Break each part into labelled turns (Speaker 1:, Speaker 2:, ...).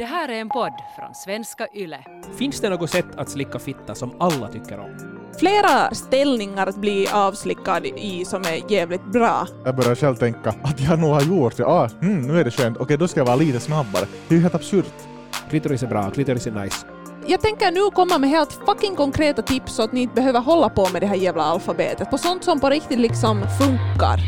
Speaker 1: Det här är en podd från svenska YLE.
Speaker 2: Finns det något sätt att slicka fitta som alla tycker om?
Speaker 3: flera ställningar att bli avslickad i som är jävligt bra.
Speaker 4: Jag börjar själv tänka att jag nog har gjort det. Ah, mm, nu är det skönt. Okej, då ska jag vara lite snabbare. Det är ju helt absurt.
Speaker 2: Klitoris är bra, klitoris är nice.
Speaker 3: Jag tänker nu komma med helt fucking konkreta tips så att ni inte behöver hålla på med det här jävla alfabetet. På sånt som på riktigt liksom funkar.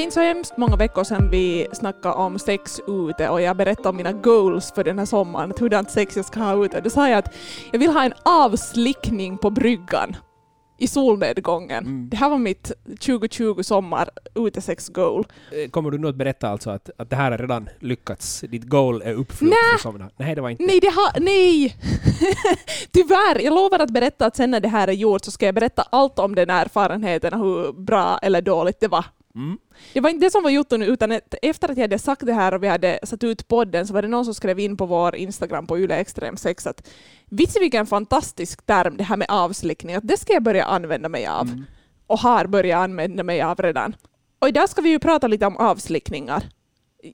Speaker 3: Det är inte så hemskt många veckor sedan vi snackade om sex ute och jag berättade om mina goals för den här sommaren, hurdant sex jag ska ha ute. Då sa jag att jag vill ha en avslickning på bryggan i solnedgången. Mm. Det här var mitt 2020 sommar utesex-goal.
Speaker 2: Eh, kommer du nu att berätta alltså att, att det här har redan lyckats? Ditt goal är uppfyllt
Speaker 3: Nä.
Speaker 2: för sommaren? Nej, det var inte
Speaker 3: Nej, det har, nej! Tyvärr, jag lovar att berätta att sen när det här är gjort så ska jag berätta allt om den erfarenheten och hur bra eller dåligt det var. Mm. Det var inte det som var gjort nu, utan efter att jag hade sagt det här och vi hade satt ut podden så var det någon som skrev in på vår Instagram på Yle Extrem 6 att vitsi vilken fantastisk term det här med avslickning, att det ska jag börja använda mig av. Mm. Och har börjat använda mig av redan. Och idag ska vi ju prata lite om avslickningar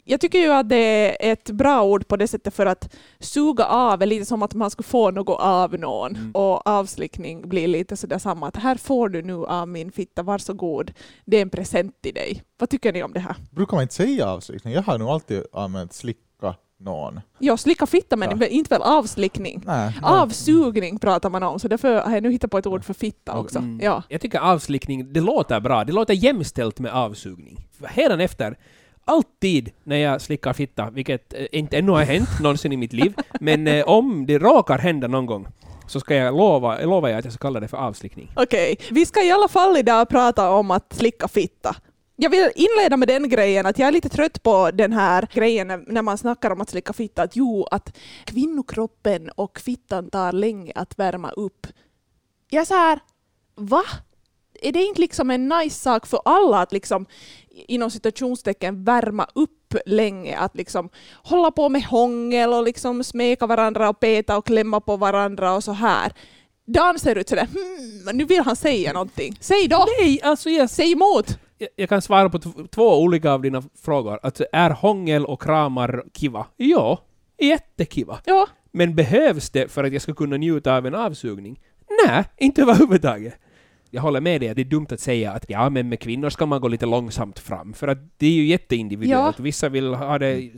Speaker 3: jag tycker ju att det är ett bra ord på det sättet för att suga av är lite som att man skulle få något av någon mm. och avslickning blir lite sådär samma att här får du nu av min fitta, varsågod, det är en present till dig. Vad tycker ni om det här?
Speaker 4: Brukar man inte säga avslickning? Jag har nog alltid använt slicka någon.
Speaker 3: Ja, slicka fitta men ja. inte väl avslickning. Nej, Avsugning pratar man om, så därför har jag nu hittat på ett ord för fitta också. Mm. Ja.
Speaker 2: Jag tycker avslickning, det låter bra. Det låter jämställt med avsugning. efter alltid när jag slickar fitta, vilket eh, inte ännu har hänt någonsin i mitt liv, men eh, om det råkar hända någon gång så ska jag lova, lovar jag att jag ska kalla det för avslickning.
Speaker 3: Okej, okay. vi ska i alla fall idag prata om att slicka fitta. Jag vill inleda med den grejen att jag är lite trött på den här grejen när man snackar om att slicka fitta, att jo, att kvinnokroppen och fittan tar länge att värma upp. Jag är så här, va? Är det inte liksom en nice sak för alla att liksom inom citationstecken värma upp länge, att liksom hålla på med hångel och liksom smeka varandra och peta och klämma på varandra och så här. Dan ser ut sådär, hmm, nu vill han säga någonting. Säg då!
Speaker 2: Nej, alltså jag...
Speaker 3: Säg emot!
Speaker 2: Jag, jag kan svara på två olika av dina frågor. Alltså, är hångel och kramar kiva? Ja, jättekiva.
Speaker 3: Ja.
Speaker 2: Men behövs det för att jag ska kunna njuta av en avsugning? Nej, inte överhuvudtaget jag håller med dig att det är dumt att säga att ja, men med kvinnor ska man gå lite långsamt fram, för att det är ju jätteindividuellt. Ja. Vissa vill ha det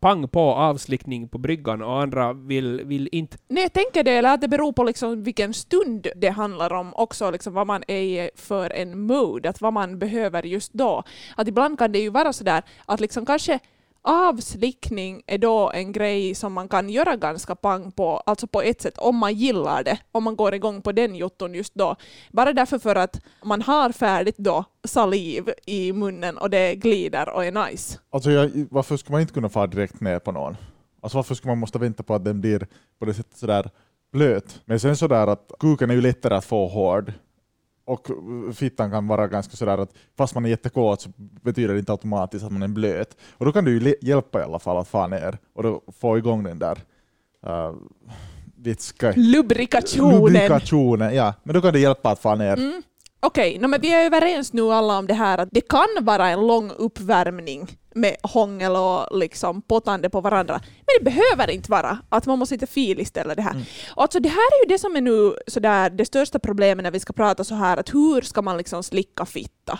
Speaker 2: pang på avslickning på bryggan och andra vill, vill inte.
Speaker 3: Nej, jag tänker det, eller att det beror på liksom vilken stund det handlar om också, liksom vad man är för en mood, att vad man behöver just då. Att ibland kan det ju vara sådär att liksom kanske avslickning är då en grej som man kan göra ganska pang på, alltså på ett sätt, om man gillar det, om man går igång på den jotton just då. Bara därför för att man har färdigt då saliv i munnen och det glider och är nice.
Speaker 4: Alltså jag, varför ska man inte kunna fara direkt ner på någon? Alltså varför ska man måste vänta på att den blir på det sättet sådär blöt? Men sen sådär att kuken är ju lättare att få hård och fittan kan vara ganska sådär att fast man är jättekåt så betyder det inte automatiskt att man är blöt. Och då kan du ju hjälpa i alla fall att få ner och då få igång den där uh, vitska.
Speaker 3: Lubrikationen.
Speaker 4: Lubrikationen. Ja, men då kan det hjälpa att få ner. Mm.
Speaker 3: Okej, okay, no, men vi är överens nu alla om det här att det kan vara en lång uppvärmning med hångel och liksom pottande på varandra. Men det behöver inte vara att man måste sitta fil istället. Det här. Mm. Och alltså, det här är ju det som är nu sådär, det största problemet när vi ska prata så här att hur ska man liksom slicka fitta?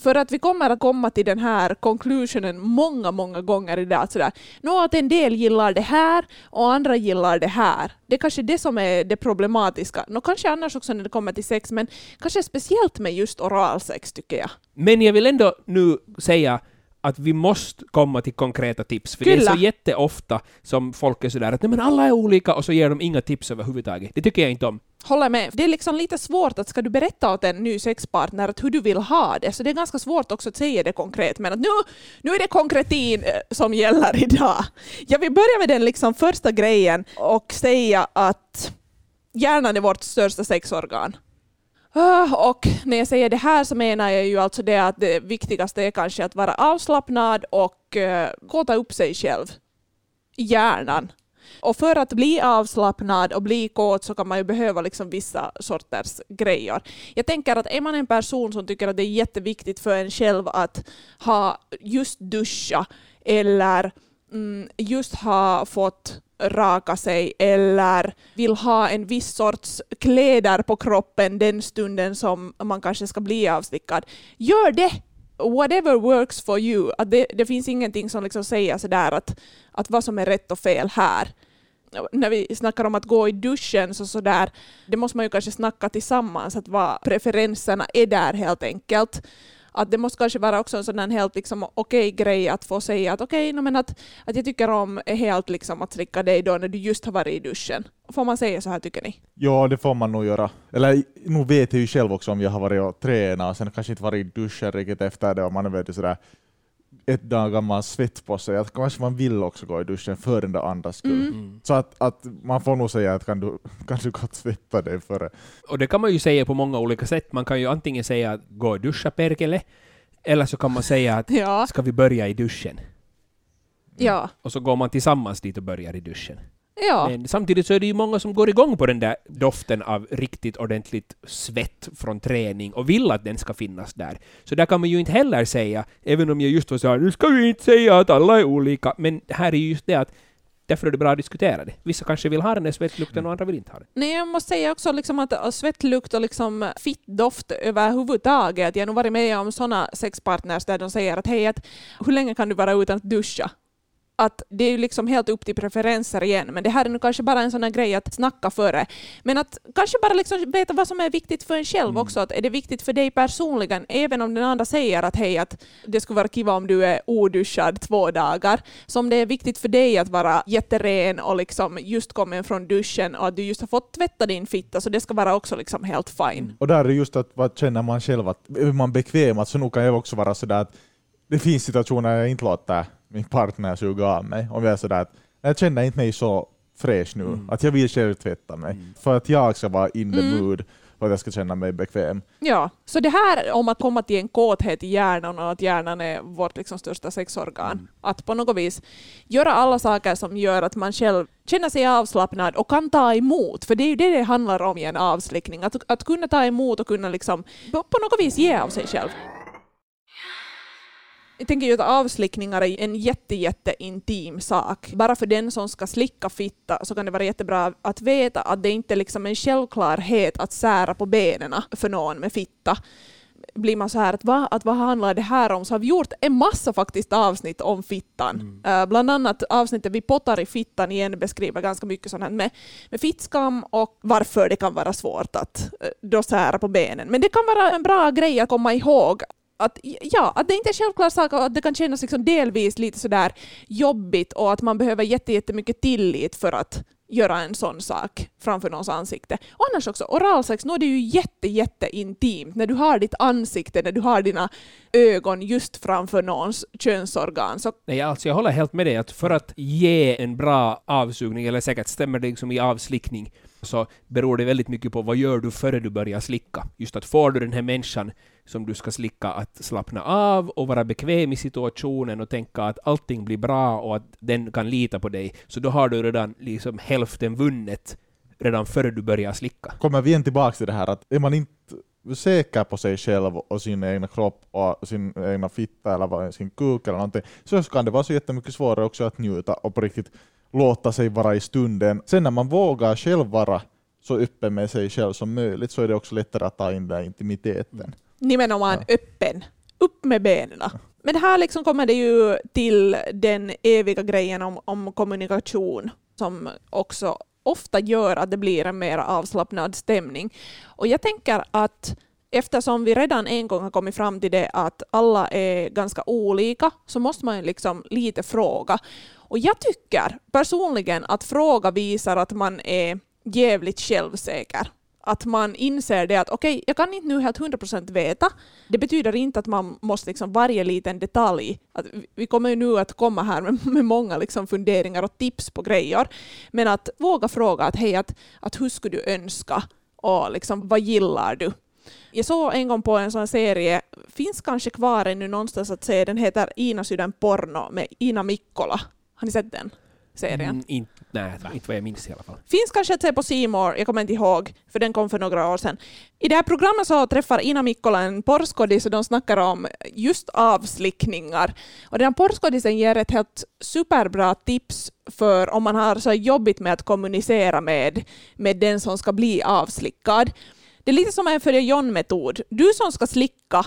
Speaker 3: För att vi kommer att komma till den här conclusionen många, många gånger idag. Att, sådär, nå, att en del gillar det här och andra gillar det här. Det är kanske det som är det problematiska. Nå, kanske annars också när det kommer till sex, men kanske speciellt med just oralsex tycker jag.
Speaker 2: Men jag vill ändå nu säga att vi måste komma till konkreta tips, för Kyllä. det är så jätteofta som folk är sådär att Nej, men alla är olika och så ger de inga tips överhuvudtaget. Det tycker jag inte om.
Speaker 3: Håller med. Det är liksom lite svårt att ska du berätta åt en ny sexpartner att hur du vill ha det, så det är ganska svårt också att säga det konkret, men att nu, nu är det konkretin eh, som gäller idag. Jag vill börja med den liksom första grejen och säga att hjärnan är vårt största sexorgan. Ah, och när jag säger det här så menar jag ju alltså det att det viktigaste är kanske att vara avslappnad och eh, kåta upp sig själv. Hjärnan. Och för att bli avslappnad och bli kåt så kan man ju behöva liksom vissa sorters grejer. Jag tänker att är man en person som tycker att det är jätteviktigt för en själv att ha just duscha eller mm, just ha fått raka sig eller vill ha en viss sorts kläder på kroppen den stunden som man kanske ska bli avstickad. Gör det! Whatever works for you. Att det, det finns ingenting som liksom säger sådär att, att vad som är rätt och fel här. När vi snackar om att gå i duschen så sådär, det måste man ju kanske snacka tillsammans, att vad preferenserna är där helt enkelt att det måste kanske vara också en sån helt liksom, okej grej att få säga att okej, no, men att, att jag tycker om helt liksom att slicka dig då när du just har varit i duschen. Får man säga så här tycker ni?
Speaker 4: Ja, det får man nog göra. Eller nu vet jag ju själv också om jag har varit och tränat och sen kanske inte varit i duschen riktigt efter det och man är väldigt sådär ett dag gammal svett på sig, att kanske man vill också gå i duschen för den där andras skull. Mm. mm. Så att, att man får nog säga att kan du, kan du gott tvätta dig före.
Speaker 2: Och det kan man ju säga på många olika sätt. Man kan ju antingen säga att gå och duscha perkele, eller så kan man säga att ja. ska vi börja i duschen?
Speaker 3: Ja.
Speaker 2: Och så går man tillsammans dit och börjar i duschen.
Speaker 3: Ja.
Speaker 2: Men samtidigt så är det ju många som går igång på den där doften av riktigt ordentligt svett från träning och vill att den ska finnas där. Så där kan man ju inte heller säga, även om jag just var så här, nu ska vi inte säga att alla är olika, men här är ju just det att Därför är det bra att diskutera det. Vissa kanske vill ha den där svettlukten och andra vill inte ha den.
Speaker 3: Nej, jag måste säga också liksom att svettlukt och liksom fittdoft överhuvudtaget. Jag har nog varit med om sådana sexpartners där de säger att hej, att, hur länge kan du vara utan att duscha? Att det är liksom helt upp till preferenser igen, men det här är nu kanske bara en sån här grej att snacka före. Men att kanske bara liksom veta vad som är viktigt för en själv mm. också. Att är det viktigt för dig personligen, även om den andra säger att hej, att det skulle vara kiva om du är oduschad två dagar. Så om det är viktigt för dig att vara jätteren och liksom just kommen från duschen och att du just har fått tvätta din fitta, så det ska vara också liksom helt fine. Mm.
Speaker 4: Och där är just att vad känner man själv, att är man bekväm, att så nog kan jag också vara sådär att det finns situationer jag inte låter min partner suga av mig. Om jag är sådär att jag känner inte mig så fräsch nu, mm. att jag vill själv tvätta mig. Mm. För att jag ska vara in the mm. mood för att jag ska känna mig bekväm.
Speaker 3: Ja, så det här om att komma till en kåthet i hjärnan och att hjärnan är vårt liksom största sexorgan. Mm. Att på något vis göra alla saker som gör att man själv känner sig avslappnad och kan ta emot, för det är ju det det handlar om i en avslickning. Att, att kunna ta emot och kunna liksom på något vis ge av sig själv. Jag tänker ju att avslickningar är en jätte, jätte intim sak. Bara för den som ska slicka fitta så kan det vara jättebra att veta att det inte är liksom en självklarhet att sära på benen för någon med fitta blir man så här att, va, att vad handlar det här om? Så har vi gjort en massa faktiskt avsnitt om fittan. Mm. Uh, bland annat avsnittet Vi pottar i fittan igen beskriver ganska mycket sånt här med, med fittskam och varför det kan vara svårt att uh, då sära på benen. Men det kan vara en bra grej att komma ihåg att, ja, att det inte är en självklar sak och att det kan kännas liksom delvis lite sådär jobbigt och att man behöver jättemycket tillit för att göra en sån sak framför någons ansikte. Och annars också, oralsex, nu är det ju jätte, jätte intimt när du har ditt ansikte, när du har dina ögon just framför någons könsorgan. Så...
Speaker 2: Nej, alltså jag håller helt med dig att för att ge en bra avsugning, eller säkert stämmer det liksom i avslickning, så beror det väldigt mycket på vad gör du före du börjar slicka. Just att får du den här människan som du ska slicka att slappna av och vara bekväm i situationen och tänka att allting blir bra och att den kan lita på dig, så då har du redan liksom hälften vunnet redan före du börjar slicka.
Speaker 4: Kommer vi igen tillbaka till det här att är man inte säker på sig själv och sin egna kropp och sin egna fitta eller sin kuk eller någonting, så kan det vara så jättemycket svårare också att njuta och på riktigt låta sig vara i stunden. Sen när man vågar själv vara så öppen med sig själv som möjligt så är det också lättare att ta in den intimiteten. Mm.
Speaker 3: Nimenomaan ja. öppen. Upp med benen. Men här liksom kommer det ju till den eviga grejen om, om kommunikation som också ofta gör att det blir en mer avslappnad stämning. Och jag tänker att eftersom vi redan en gång har kommit fram till det att alla är ganska olika så måste man liksom lite fråga. Och jag tycker personligen att fråga visar att man är jävligt självsäker. Att man inser det att okej, okay, jag kan inte nu helt 100% veta. Det betyder inte att man måste liksom varje liten detalj, att vi kommer ju nu att komma här med, med många liksom funderingar och tips på grejer, men att våga fråga att hej, att, att hur skulle du önska och liksom, vad gillar du? Jag såg en gång på en sån serie, finns kanske kvar ännu någonstans att se, den heter Ina Sydän porno med Ina Mikkola. Har ni sett den? Serien.
Speaker 2: Mm, in, nej, inte vad jag minns i alla fall.
Speaker 3: Finns kanske att se på Seymour, jag kommer inte ihåg, för den kom för några år sedan. I det här programmet så träffar Ina Mikkola en porrskådis och de snackar om just avslickningar. Och den här porrskådisen ger ett helt superbra tips för om man har så jobbigt med att kommunicera med, med den som ska bli avslickad. Det är lite som en följa John-metod. Du som ska slicka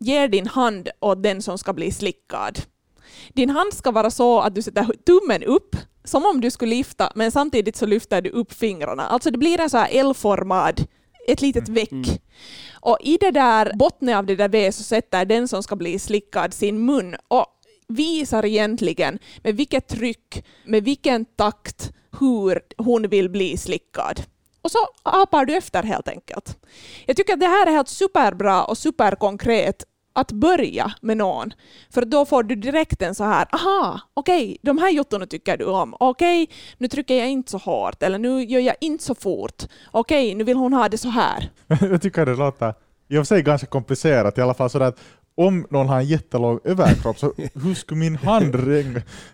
Speaker 3: ger din hand åt den som ska bli slickad. Din hand ska vara så att du sätter tummen upp, som om du skulle lyfta, men samtidigt så lyfter du upp fingrarna. Alltså det blir en så här L-formad, ett litet veck. Mm. Och i det där botten av det där V så sätter den som ska bli slickad sin mun och visar egentligen med vilket tryck, med vilken takt, hur hon vill bli slickad. Och så apar du efter helt enkelt. Jag tycker att det här är helt superbra och superkonkret att börja med någon. För då får du direkt en så här, aha, okej, okay, de här jottorna tycker du om. Okej, okay, nu trycker jag inte så hårt, eller nu gör jag inte så fort. Okej, okay, nu vill hon ha det så här.
Speaker 4: jag tycker det låter i och för sig ganska komplicerat, i alla fall sådär att om någon har en jättelång överkropp, så hur skulle min hand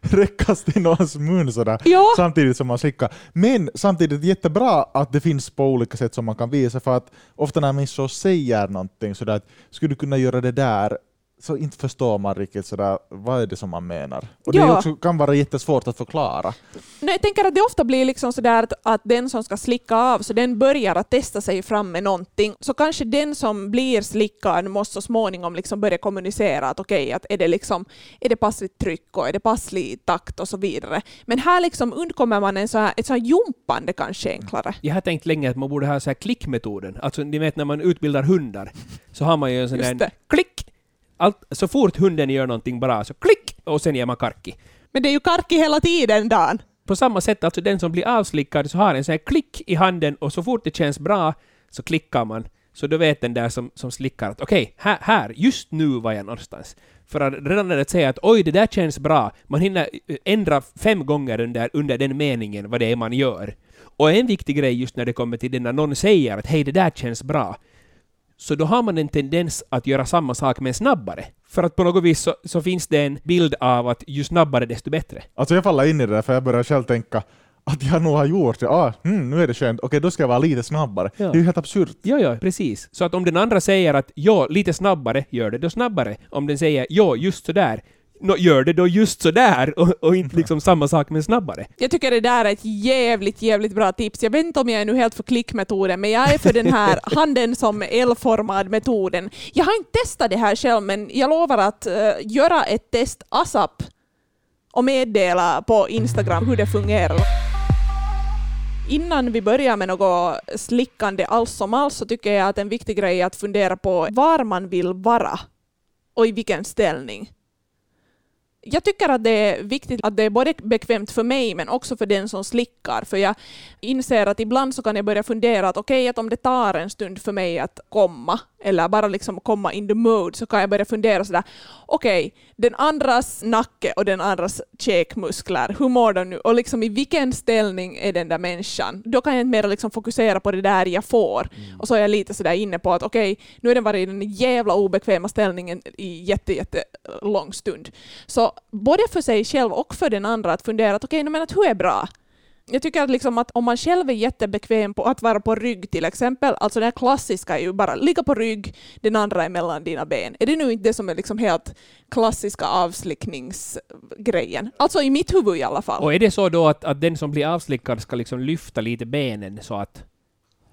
Speaker 4: räckas till någons mun sådär, ja. samtidigt som man slickar? Men samtidigt jättebra att det finns på olika sätt som man kan visa, för att ofta när man så säger någonting sådär, att skulle du kunna göra det där, så inte förstår man riktigt sådär, vad är det som man menar. Och ja. det också, kan vara jättesvårt att förklara.
Speaker 3: Nej, jag tänker att det ofta blir liksom sådär att, att den som ska slicka av, så den börjar att testa sig fram med någonting. Så kanske den som blir slickad måste så småningom liksom börja kommunicera att okej, okay, att är det, liksom, är det passligt tryck och är det passlig takt och så vidare. Men här liksom undkommer man en så här, ett så här jumpande kanske enklare.
Speaker 2: Jag har tänkt länge att man borde ha så här klickmetoden. Alltså ni vet när man utbildar hundar, så har man ju en sån där klick allt, så fort hunden gör någonting bra så klick och sen ger man karki.
Speaker 3: Men det är ju karki hela tiden, Dan.
Speaker 2: På samma sätt, alltså den som blir avslickad så har en sån här klick i handen och så fort det känns bra så klickar man. Så då vet den där som, som slickar att okej, okay, här, här, just nu var jag någonstans. För att redan när det säger att oj, det där känns bra, man hinner ändra fem gånger under, under den meningen vad det är man gör. Och en viktig grej just när det kommer till det när någon säger att hej, det där känns bra, så då har man en tendens att göra samma sak men snabbare. För att på något vis så, så, finns det en bild av att ju snabbare desto bättre.
Speaker 4: Alltså jag faller in i det där för jag börjar själv tänka att jag nog har gjort det. Ah, mm, nu är det skönt. Okej, då ska jag vara lite snabbare. Ja. Det är ju helt absurt.
Speaker 2: Ja, ja, precis. Så att om den andra säger att ja, lite snabbare, gör det då snabbare. Om den säger ja, just sådär, no, gör det då just sådär och, och inte liksom samma sak men snabbare.
Speaker 3: Jag tycker det där är ett jävligt, jävligt bra tips. Jag vet inte om jag är nu helt för klickmetoden, men jag är för den här handen som L-formad metoden. Jag har inte testat det här själv, men jag lovar att uh, göra ett test ASAP och meddela på Instagram hur det fungerar. Innan vi börjar med något slickande alls som alls så tycker jag att en viktig grej är att fundera på var man vill vara och i vilken ställning jag tycker att det är viktigt att det är både bekvämt för mig men också för den som slickar. För jag inser att ibland så kan jag börja fundera att okej, okay, att om det tar en stund för mig att komma eller bara liksom komma in the mode så kan jag börja fundera sådär okej, okay, den andras nacke och den andras käkmuskler, hur mår de nu? Och liksom i vilken ställning är den där människan? Då kan jag inte mer liksom fokusera på det där jag får. Mm. Och så är jag lite sådär inne på att okej, okay, nu har den varit i den jävla obekväma ställningen i jätte, jätte lång stund. Så både för sig själv och för den andra att fundera att okej, okay, men att hur är bra? Jag tycker att, liksom att om man själv är jättebekväm på att vara på rygg till exempel, alltså det här klassiska är ju bara ligga på rygg, den andra är mellan dina ben. Är det nu inte det som är liksom helt klassiska avslickningsgrejen? Alltså i mitt huvud i alla fall.
Speaker 2: Och är det så då att, att den som blir avslickad ska liksom lyfta lite benen så att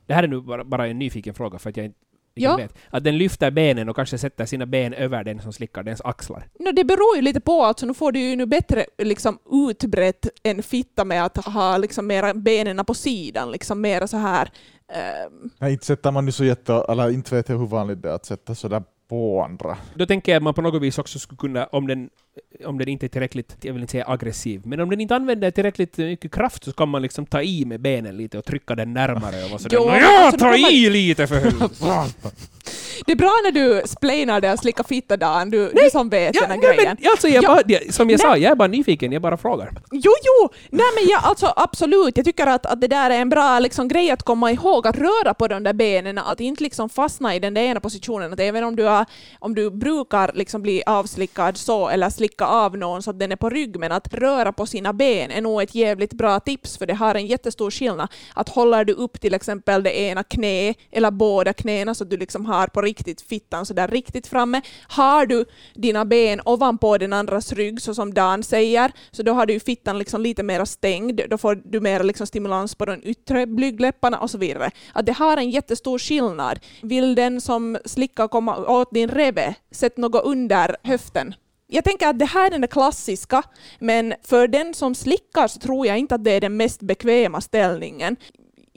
Speaker 2: det här är nu bara, bara en nyfiken fråga för att jag inte ja. vet. Att den lyfter benen och kanske sätter sina ben över den som slickar dens axlar.
Speaker 3: No, det beror ju lite på, alltså nu får du ju nu bättre liksom, utbrett en fitta med att ha liksom, mera benen på sidan, liksom mera så här
Speaker 4: Um... Nej, inte sätter man ju så jätte, eller inte vet jag hur vanligt det är att sätta sådär på andra.
Speaker 2: Då tänker jag att man på något vis också skulle kunna, om den, om den inte är tillräckligt, jag vill inte säga aggressiv, men om den inte använder tillräckligt mycket kraft så kan man liksom ta i med benen lite och trycka den närmare och vara sådär jo, ja, alltså, ta i man... lite för
Speaker 3: Det är bra när du splainar det och slickar fitta Dan, du, du som vet den här
Speaker 2: nej,
Speaker 3: grejen.
Speaker 2: men, alltså, jag
Speaker 3: Ja.
Speaker 2: bara, som jag sa, jag är bara nyfiken, jag bara frågar.
Speaker 3: Jo, jo! Nej men jag, alltså absolut, jag tycker att, att det där är en bra liksom, grej att komma ihåg, att röra på de där benen, att inte liksom fastna i den där ena positionen. Att även om du, har, om du brukar liksom bli avslickad så, eller slicka av någon så att den är på rygg, men att röra på sina ben är nog ett jävligt bra tips, för det har en jättestor skillnad. Att håller du upp till exempel det ena knä, eller båda knäna, så att du liksom har på riktigt fittan så där riktigt framme. Har du dina ben ovanpå den andras rygg, så som Dan säger, så då har du ju fittan liksom lite mer stängd, då får du mer liksom stimulans på de yttre blygdläpparna och så vidare. Att det har en jättestor skillnad. Vill den som slickar komma åt din reve, sätt något under höften. Jag tänker att det här är den klassiska, men för den som slickar så tror jag inte att det är den mest bekväma ställningen.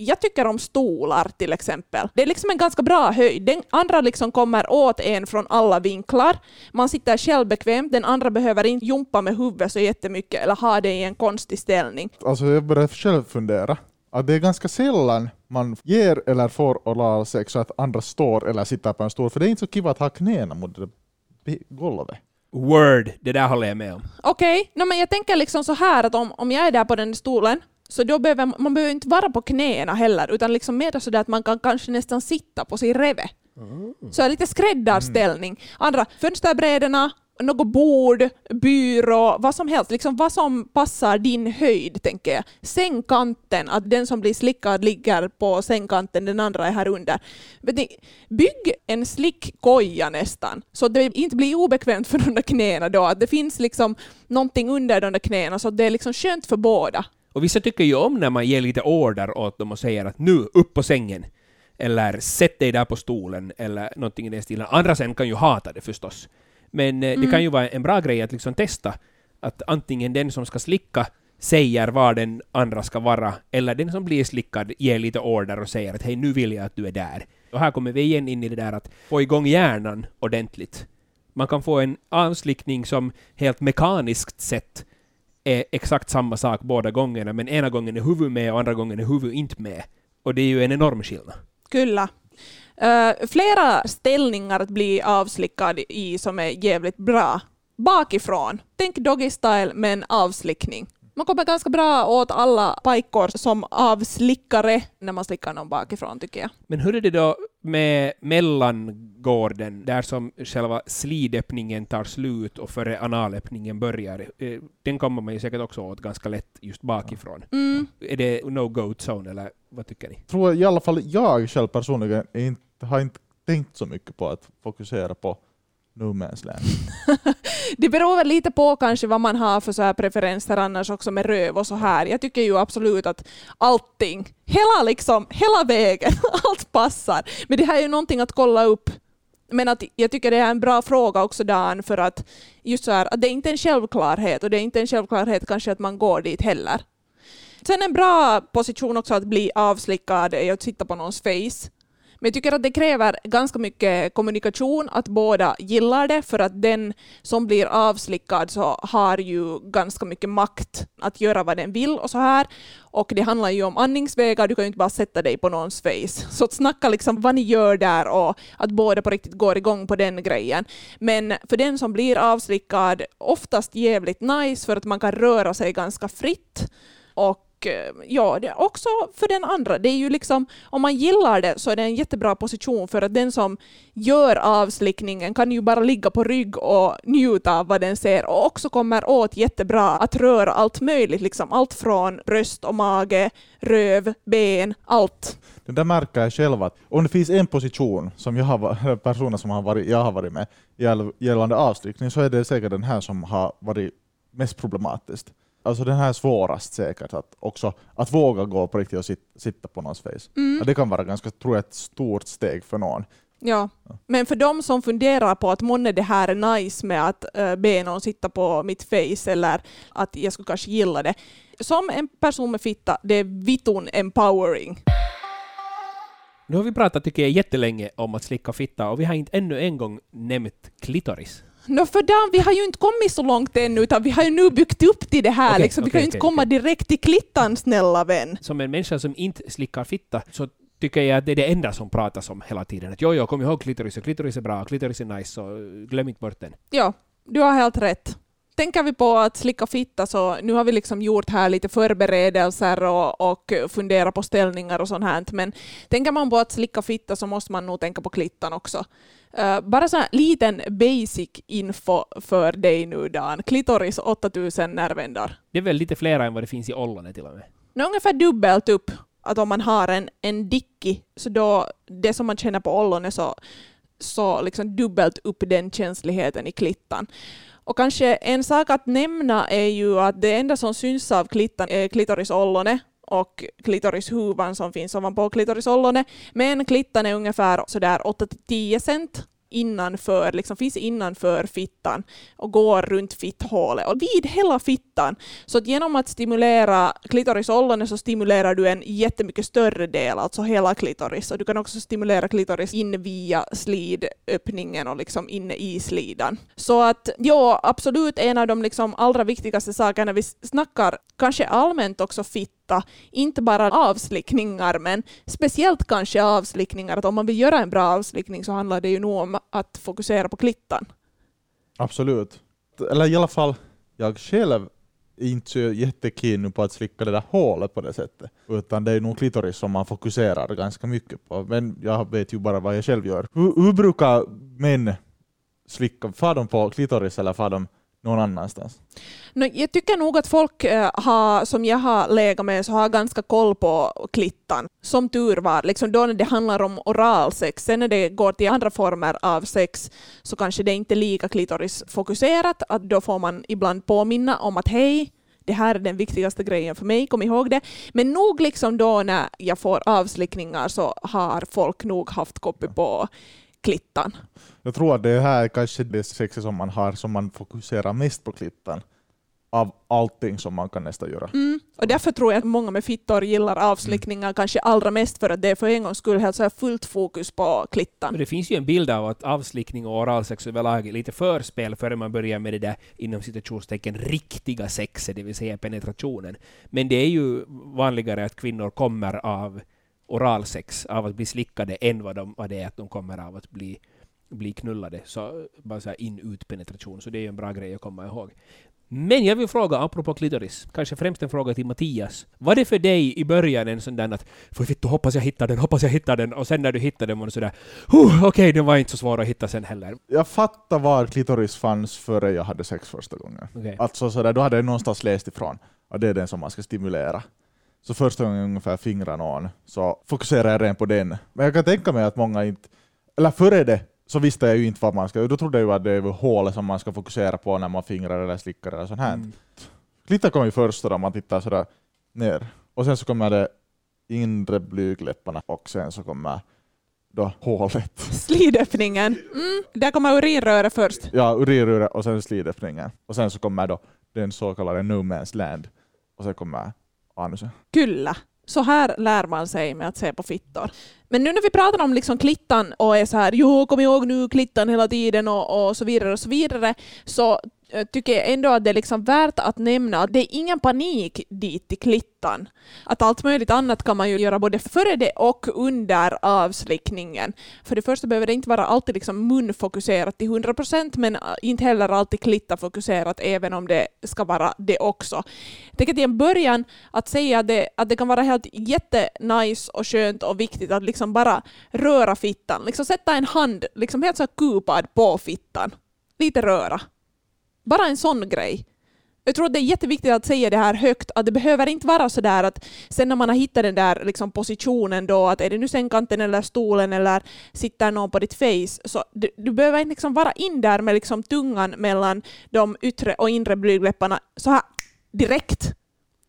Speaker 3: Jag tycker om stolar till exempel. Det är liksom en ganska bra höjd. Den andra liksom kommer åt en från alla vinklar. Man sitter själv bekvämt, den andra behöver inte jumpa med huvudet så jättemycket eller ha det i en konstig ställning.
Speaker 4: Alltså jag började själv fundera. Att det är ganska sällan man ger eller får oralsex så att andra står eller sitter på en stol, för det är inte så kiva att ha knäna mot golvet.
Speaker 2: Word, det där håller jag med om.
Speaker 3: Okej, no, men jag tänker liksom så här att om, om jag är där på den stolen så då behöver man behöver inte vara på knäna heller, utan liksom mer sådär att man kan kanske nästan sitta på sin reve. Så är lite skräddarställning. Andra fönsterbrädorna, något bord, byrå, vad som helst. Liksom vad som passar din höjd, tänker jag. Sängkanten, att den som blir slickad ligger på sängkanten, den andra är här under. Ni, bygg en slickkoja nästan, så att det inte blir obekvämt för de där knäna då. Att det finns liksom någonting under de där knäna, så att det är liksom skönt för båda.
Speaker 2: Och vissa tycker ju om när man ger lite order åt dem och säger att nu, upp på sängen. Eller sätt dig där på stolen, eller någonting i den stilen. Andra sen kan ju hata det förstås. Men eh, det kan ju vara en bra grej att liksom testa att antingen den som ska slicka säger var den andra ska vara, eller den som blir slickad ger lite order och säger att hej, nu vill jag att du är där. Och här kommer vi igen in i det där att få igång hjärnan ordentligt. Man kan få en avslickning som helt mekaniskt sett är exakt samma sak båda gångerna, men ena gången är huvud med och andra gången är huvud inte med. Och det är ju en enorm skillnad.
Speaker 3: Kyllä. Uh, flera ställningar att bli avslickad i som är jävligt bra. Bakifrån. Tänk doggy style men avslickning. Man kommer ganska bra åt alla pajkor som avslickare när man slickar någon bakifrån tycker jag.
Speaker 2: Men hur är det då med mellangården, där som själva slidöppningen tar slut och före analöppningen börjar? Eh, Den kommer man ju säkert också åt ganska lätt just bakifrån.
Speaker 3: Mm.
Speaker 2: Är det no-go zone, eller vad tycker ni?
Speaker 4: Tror jag, i alla fall jag själv personligen inte, har inte tänkt så mycket på att fokusera på no man's land.
Speaker 3: Det beror väl lite på kanske vad man har för så här preferenser annars också med röv och så här. Jag tycker ju absolut att allting, hela liksom, hela vägen, allt passar. Men det här är ju någonting att kolla upp. Men att jag tycker det är en bra fråga också Dan, för att just så här, att det är inte en självklarhet och det är inte en självklarhet kanske att man går dit heller. Sen en bra position också att bli avslickad är att sitta på någons face. Men jag tycker att det kräver ganska mycket kommunikation, att båda gillar det, för att den som blir avslickad så har ju ganska mycket makt att göra vad den vill och så här. Och det handlar ju om andningsvägar, du kan ju inte bara sätta dig på någons face. Så att snacka liksom vad ni gör där och att båda på riktigt går igång på den grejen. Men för den som blir avslickad, oftast jävligt nice för att man kan röra sig ganska fritt. Och och eh, ja, det är också för den andra. Det är ju liksom, om man gillar det så är det en jättebra position för att den som gör avslickningen kan ju bara ligga på rygg och njuta av vad den ser och också kommer åt jättebra att röra allt möjligt, liksom allt från bröst och mage, röv, ben, allt.
Speaker 4: Det där märker jag själv att om det finns en position som jag har, personer som har varit, jag har varit med gällande avstyckning så är det säkert den här som har varit mest problematiskt. Alltså den här är svårast säkert, att också att våga gå på riktigt och sit, sitta på någons face. Ja, det kan vara ganska, tror jag, ett stort steg för någon.
Speaker 3: Ja, men för de som funderar på att månne det här är nice med att uh, be någon sitta på mitt face eller att jag skulle kanske gilla det. Som en person med fitta, det är vitun empowering.
Speaker 2: Nu har vi pratat, tycker jag, jättelänge om att slicka fitta och vi har inte ännu en gång nämnt klitoris.
Speaker 3: Nå för Dan, vi har ju inte kommit så långt ännu, utan vi har ju nu byggt upp till det här.
Speaker 2: Okej,
Speaker 3: liksom. Vi kan
Speaker 2: okej,
Speaker 3: ju inte
Speaker 2: okej,
Speaker 3: komma direkt till klittan, snälla vän.
Speaker 2: Som en människa som inte slickar fitta så tycker jag att det är det enda som pratas om hela tiden. Att jo, jo, kom ihåg klitoris och klitoris är bra, klitoris är nice, så glöm inte bort den.
Speaker 3: Ja, du har helt rätt. Tänker vi på att slicka fitta så nu har vi liksom gjort här lite förberedelser och, och fundera på ställningar och sånt här. Men tänker man på att slicka fitta så måste man nog tänka på klittan också. Uh, bara så här liten basic info för dig nu Dan. Klitoris 8000 nervändar.
Speaker 2: Det är väl lite fler än vad det finns i ollonet till och med.
Speaker 3: No, ungefär dubbelt upp. Att om man har en, en dicki, så då det som man känner på ollonet så, så liksom dubbelt upp den känsligheten i klittan. Och kanske en sak att nämna är ju att det enda som syns av klittan är eh, klitorisollonet och klitorishuvan som finns ovanpå klitorisollonet. Men klittan är ungefär sådär 8-10 cent innanför, liksom finns innanför fittan och går runt fitthålet och vid hela fittan. Så att genom att stimulera klitorisollonet så stimulerar du en jättemycket större del, alltså hela klitoris. Och du kan också stimulera klitoris in via slidöppningen och liksom inne i slidan. Så att ja, absolut en av de liksom allra viktigaste sakerna vi snackar, kanske allmänt också fitt inte bara avslickningar, men speciellt kanske avslickningar. Att om man vill göra en bra avslickning så handlar det ju nog om att fokusera på klittan.
Speaker 4: Absolut. Eller i alla fall, jag själv är inte så jättekeen på att slicka det där hålet på det sättet. Utan det är nog klitoris som man fokuserar ganska mycket på. Men jag vet ju bara vad jag själv gör. Hur, hur brukar män slicka? Far de på klitoris eller far de någon annanstans?
Speaker 3: No, jag tycker nog att folk äh, har, som jag har legat med så har ganska koll på klittan. Som tur var, liksom då när det handlar om oralsex. Sen när det går till andra former av sex så kanske det inte är lika klitorisfokuserat. Att då får man ibland påminna om att hej, det här är den viktigaste grejen för mig, kom ihåg det. Men nog liksom då när jag får avslickningar så har folk nog haft koppel på klittan.
Speaker 4: Jag tror att det här är kanske det sexet som man har som man fokuserar mest på klittan av allting som man kan nästan göra.
Speaker 3: Mm. Och därför tror jag att många med fittor gillar avslickningar mm. kanske allra mest för att det är för en gångs skull helt så fullt fokus på klittan.
Speaker 2: Men det finns ju en bild av att avslickning och oralsex överlag är lite förspel före man börjar med det där inom citationstecken riktiga sexet, det vill säga penetrationen. Men det är ju vanligare att kvinnor kommer av oralsex, av att bli slickade, än vad, de, vad det är att de kommer av att bli bli knullade. Så bara så in-ut penetration. Så det är ju en bra grej att komma ihåg. Men jag vill fråga, apropå klitoris, kanske främst en fråga till Mattias. Var det för dig i början en sån där att för fitto, hoppas jag hittar den, hoppas jag hittar den, och sen när du hittade den var det sådär okej, okay, den var inte så svår att hitta sen heller.
Speaker 4: Jag fattar var klitoris fanns före jag hade sex första gången. Okay. Alltså sådär, då hade jag någonstans läst ifrån att det är den som man ska stimulera. Så första gången ungefär fingrarna on, så fokuserar jag rent på den. Men jag kan tänka mig att många inte, eller före det, så visste jag ju inte vad man ska, då trodde jag ju att det är hålet som man ska fokusera på när man fingrar eller slickar eller sånt här. Mm. Klitta kommer ju först då man tittar sådär ner, och sen så kommer det inre blygläpparna och sen så kommer då hålet.
Speaker 3: Slidöppningen. Mm, där kommer urinröret först.
Speaker 4: Ja, urinröret och sen slidöppningen. Och sen så kommer då den så kallade no man's land. Och sen kommer manusen.
Speaker 3: Kyllä. Så här lär man sig med att se på fittor. Men nu när vi pratar om liksom klittan och är så här, jo kom ihåg nu klittan hela tiden och, och så vidare och så vidare, så Eh, tycker jag ändå att det är liksom värt att nämna att det är ingen panik dit till klittan. Att allt möjligt annat kan man ju göra både före det och under avslickningen. För det första behöver det inte vara alltid liksom munfokuserat till 100% men eh, inte heller alltid klittafokuserat även om det ska vara det också. Jag tänker till en början att säga att det, att det kan vara helt jättenice och skönt och viktigt att liksom bara röra fittan. Liksom sätta en hand liksom helt så kupad på fittan. Lite röra. Bara en sån grej. Jag tror att det är jätteviktigt att säga det här högt, att det behöver inte vara så där att sen när man har hittat den där liksom positionen då, att är det nu sängkanten eller stolen eller sitter någon på ditt face, så du, du behöver inte liksom vara in där med liksom tungan mellan de yttre och inre blygdläpparna så här direkt.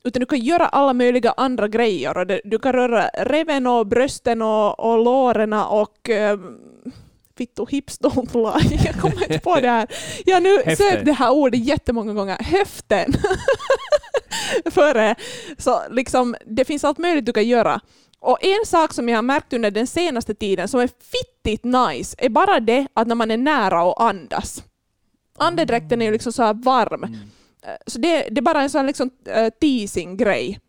Speaker 3: Utan du kan göra alla möjliga andra grejer. Du kan röra reven och brösten och, och låren och um, Vittu hips don't lie. Jag kommer inte på det här. Jag har nu sökt det här ordet jättemånga gånger. Höften. Före. Så liksom, det finns allt möjligt du kan göra. Och en sak som jag har märkt under den senaste tiden som är fittigt nice är bara det att när man är nära och andas. Andedräkten är ju liksom så varm. Mm. Så det, det, är bara en sån liksom uh, teasing-grej.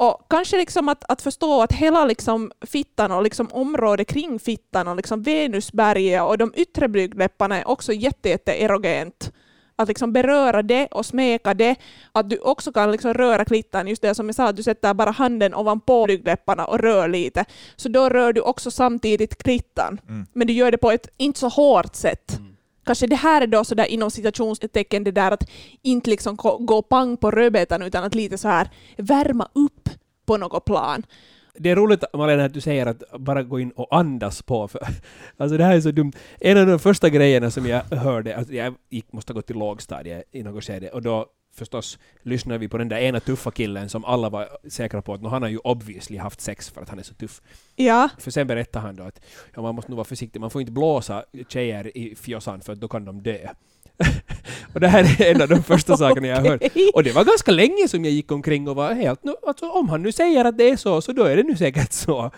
Speaker 3: Och kanske liksom att, att förstå att hela liksom fittan och liksom området kring fittan och liksom Venusberget och de yttre blygdläpparna är också jätte, jätte erogent. Att liksom beröra det och smeka det, att du också kan liksom röra klittan, just det som jag sa, att du sätter bara handen ovanpå blygdläpparna och rör lite. Så då rör du också samtidigt klittan.
Speaker 4: Mm.
Speaker 3: Men du gör det på ett inte så hårt sätt.
Speaker 2: Mm.
Speaker 3: Kanske det här är då sådär inom citationstecken det där att inte liksom gå pang på rödbetan utan att lite så här värma upp på något plan.
Speaker 2: Det är roligt Malena att du säger att bara gå in och andas på. För, alltså det här är så dumt. En av de första grejerna som jag hörde, alltså jag gick, måste ha gått till lågstadiet i något skede, och då förstås lyssnade vi på den där ena tuffa killen som alla var säkra på att "Nå, han har ju obviously haft sex för att han är så tuff.
Speaker 3: Ja,
Speaker 2: För sen berättade han då att ja, man måste nog vara försiktig, man får inte blåsa tjejer i fjossan för då kan de dö. och det här är en av de första sakerna jag har hört. Och det var ganska länge som jag gick omkring och var helt... nu- Alltså, om han nu säger att det är så, så då är det nu säkert så.